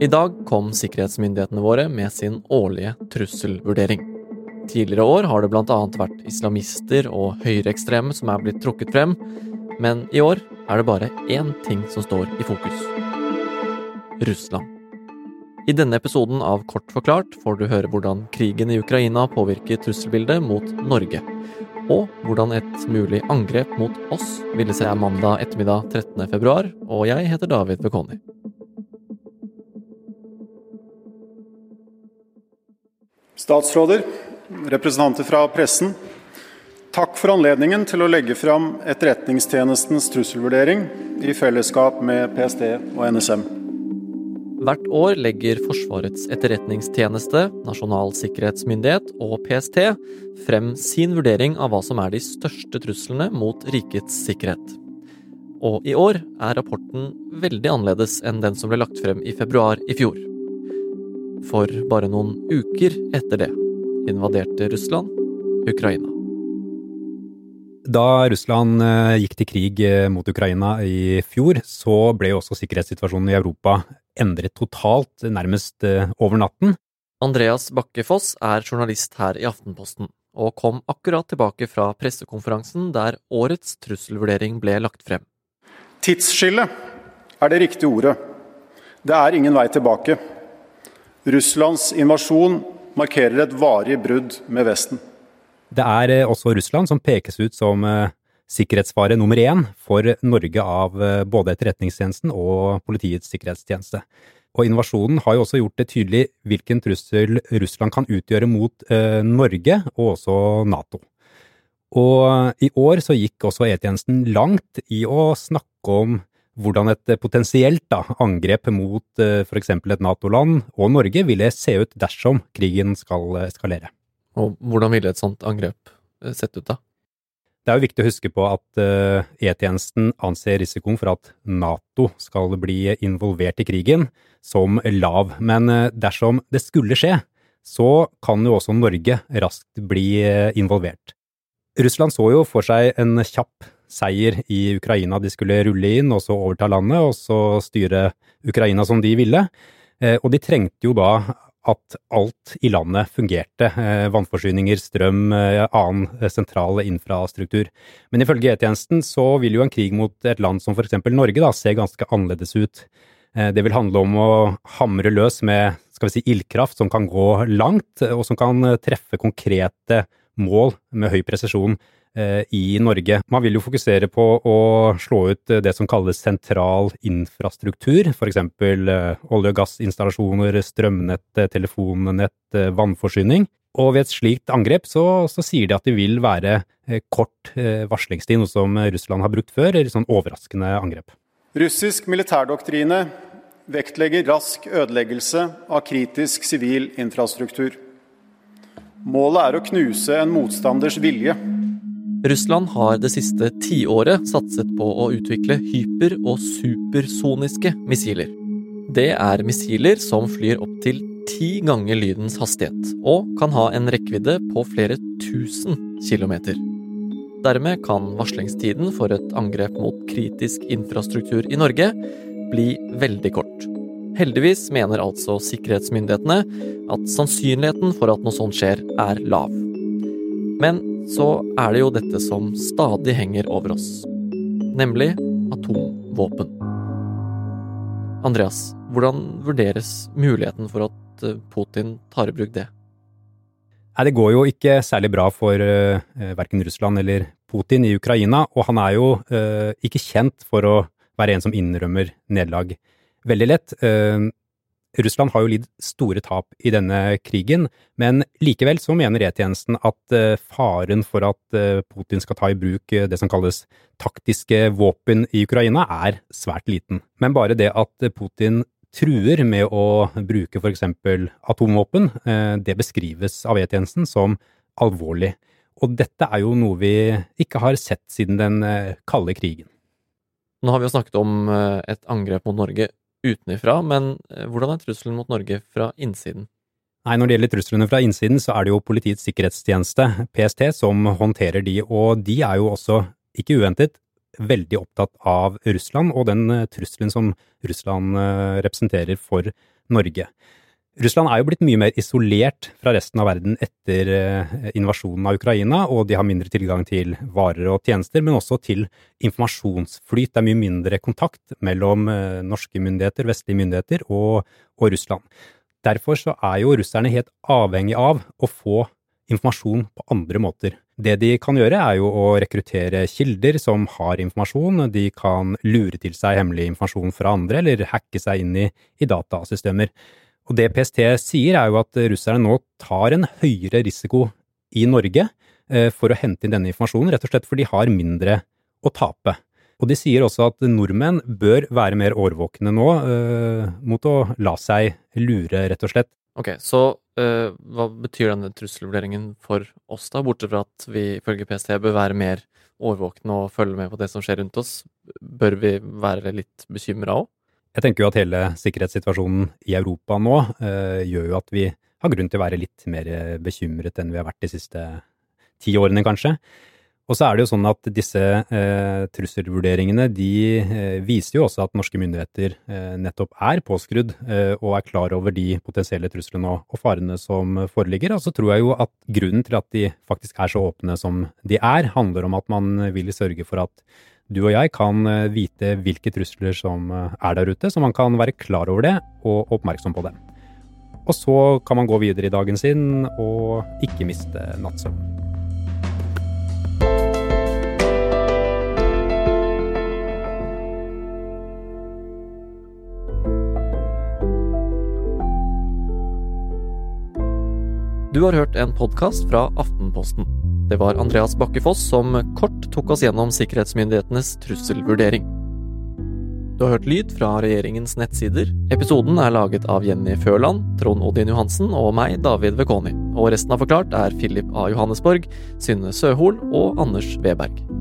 I dag kom sikkerhetsmyndighetene våre med sin årlige trusselvurdering. Tidligere år har det bl.a. vært islamister og høyreekstreme som er blitt trukket frem, men i år er det bare én ting som står i fokus Russland. I denne episoden av Kort forklart får du høre hvordan krigen i Ukraina påvirker trusselbildet mot Norge, og hvordan et mulig angrep mot oss ville se mandag ettermiddag 13. februar, og jeg heter David Bekoni. Statsråder, representanter fra pressen. Takk for anledningen til å legge fram Etterretningstjenestens trusselvurdering i fellesskap med PST og NSM. Hvert år legger Forsvarets etterretningstjeneste, Nasjonal sikkerhetsmyndighet og PST frem sin vurdering av hva som er de største truslene mot rikets sikkerhet. Og i år er rapporten veldig annerledes enn den som ble lagt frem i februar i fjor. For bare noen uker etter det invaderte Russland Ukraina. Da Russland eh, gikk til krig eh, mot Ukraina i fjor, så ble også sikkerhetssituasjonen i Europa endret totalt, nærmest eh, over natten. Andreas Bakkefoss er journalist her i Aftenposten, og kom akkurat tilbake fra pressekonferansen der årets trusselvurdering ble lagt frem. Tidsskille er det riktige ordet. Det er ingen vei tilbake. Russlands invasjon markerer et varig brudd med Vesten. Det er eh, også Russland som pekes ut som eh, sikkerhetsfare nummer én for Norge av eh, både Etterretningstjenesten og Politiets sikkerhetstjeneste. Og invasjonen har jo også gjort det tydelig hvilken trussel Russland kan utgjøre mot eh, Norge og også Nato. Og i år så gikk også E-tjenesten langt i å snakke om hvordan et potensielt da, angrep mot eh, f.eks. et Nato-land og Norge ville se ut dersom krigen skal eskalere. Og hvordan ville et sånt angrep eh, sett ut, da? Det er jo viktig å huske på at E-tjenesten anser risikoen for at Nato skal bli involvert i krigen som lav, men dersom det skulle skje, så kan jo også Norge raskt bli involvert. Russland så jo for seg en kjapp seier i Ukraina. De skulle rulle inn og så overta landet og så styre Ukraina som de ville. Og de trengte jo da at alt i landet fungerte. Eh, vannforsyninger, strøm, eh, annen eh, sentral infrastruktur. Men ifølge E-tjenesten så vil jo en krig mot et land som f.eks. Norge da, se ganske annerledes ut. Det vil handle om å hamre løs med skal vi si, ildkraft som kan gå langt, og som kan treffe konkrete mål med høy presisjon. Eh, i Norge. Man vil jo fokusere på å slå ut det som kalles sentral infrastruktur, f.eks. Eh, olje- og gassinstallasjoner, strømnett, telefonnett, eh, vannforsyning. Og ved et slikt angrep så, så, sier de at det vil være kort varslingstid, noe som Russland har brukt før, eller sånn overraskende angrep. Russisk militærdoktrine vektlegger rask ødeleggelse av kritisk sivil infrastruktur. Målet er å knuse en motstanders vilje Russland har det siste tiåret satset på å utvikle hyper- og supersoniske missiler. Det er missiler som flyr opptil ti ganger lydens hastighet, og kan ha en rekkevidde på flere tusen kilometer. Dermed kan varslingstiden for et angrep mot kritisk infrastruktur i Norge bli veldig kort. Heldigvis mener altså sikkerhetsmyndighetene at sannsynligheten for at noe sånt skjer, er lav. Men så er det jo dette som stadig henger over oss, nemlig atomvåpen. Andreas, hvordan vurderes muligheten for at eh, Putin tar i bruk det? Nei, Det går jo ikke særlig bra for uh, verken Russland eller Putin i Ukraina, og han er jo uh, ikke kjent for å være en som innrømmer nederlag veldig lett. Uh, Russland har jo lidd store tap i denne krigen, men likevel så mener E-tjenesten at eh, faren for at eh, Putin skal ta i bruk eh, det som kalles taktiske våpen i Ukraina, er svært liten. Men bare det at Putin truer med å bruke eksempel atomvåpen, det beskrives av E-tjenesten som alvorlig. Og dette er jo noe vi ikke har sett siden den kalde krigen. Nå har vi jo snakket om et angrep mot Norge utenfra, men eh, hvordan er trusselen mot Norge fra innsiden? Nei, Når det gjelder truslene fra innsiden, så er det jo Politiets sikkerhetstjeneste, PST, som håndterer de, og de er jo også, ikke uventet, veldig opptatt av Russland og den trusselen som Russland representerer for Norge. Russland er jo blitt mye mer isolert fra resten av verden etter eh, invasjonen av Ukraina, og de har mindre tilgang til varer og tjenester, men også til informasjonsflyt. Det er mye mindre kontakt mellom eh, norske myndigheter, vestlige myndigheter og, og Russland. Derfor så er jo russerne helt avhengig av å få informasjon på andre måter. Det de kan gjøre, er jo å rekruttere kilder som har informasjon. De kan lure til seg hemmelig informasjon fra andre, eller hacke seg inn i, i datasystemer. Og det PST sier, er jo at russerne nå tar en høyere risiko i Norge eh, for å hente inn denne informasjonen, rett og slett fordi de har mindre å tape. Og de sier også at nordmenn bør være mer årvåkne nå uh, mot å la seg lure, rett og slett. Ok, så uh, hva betyr denne trusselvurderingen for oss, da, bortsett fra at vi ifølge PST bør være mer årvåkne og følge med på det som skjer rundt oss? Bør vi være litt bekymra òg? Jeg tenker jo at hele sikkerhetssituasjonen i Europa nå eh, gjør jo at vi har grunn til å være litt mer bekymret enn vi har vært de siste ti årene, kanskje. Og så er det jo sånn at disse eh, trusselvurderingene de eh, viser jo også at norske myndigheter eh, nettopp er påskrudd eh, og er klar over de potensielle truslene og, og farene som foreligger. Og så tror jeg jo at grunnen til at de faktisk er så åpne som de er, handler om at man vil sørge for at du og jeg kan eh, vite hvilke trusler som eh, er der ute, så man kan være klar over det og oppmerksom på dem. Og så kan man gå videre i dagen sin og ikke miste nattsøvnen. Du har hørt en podkast fra Aftenposten. Det var Andreas Bakkefoss som kort tok oss gjennom sikkerhetsmyndighetenes trusselvurdering. Du har hørt lyd fra regjeringens nettsider. Episoden er laget av Jenny Førland, Trond Odin Johansen og meg, David Vekoni. Og resten av Forklart er Philip A. Johannesborg, Synne Søhol og Anders Weberg.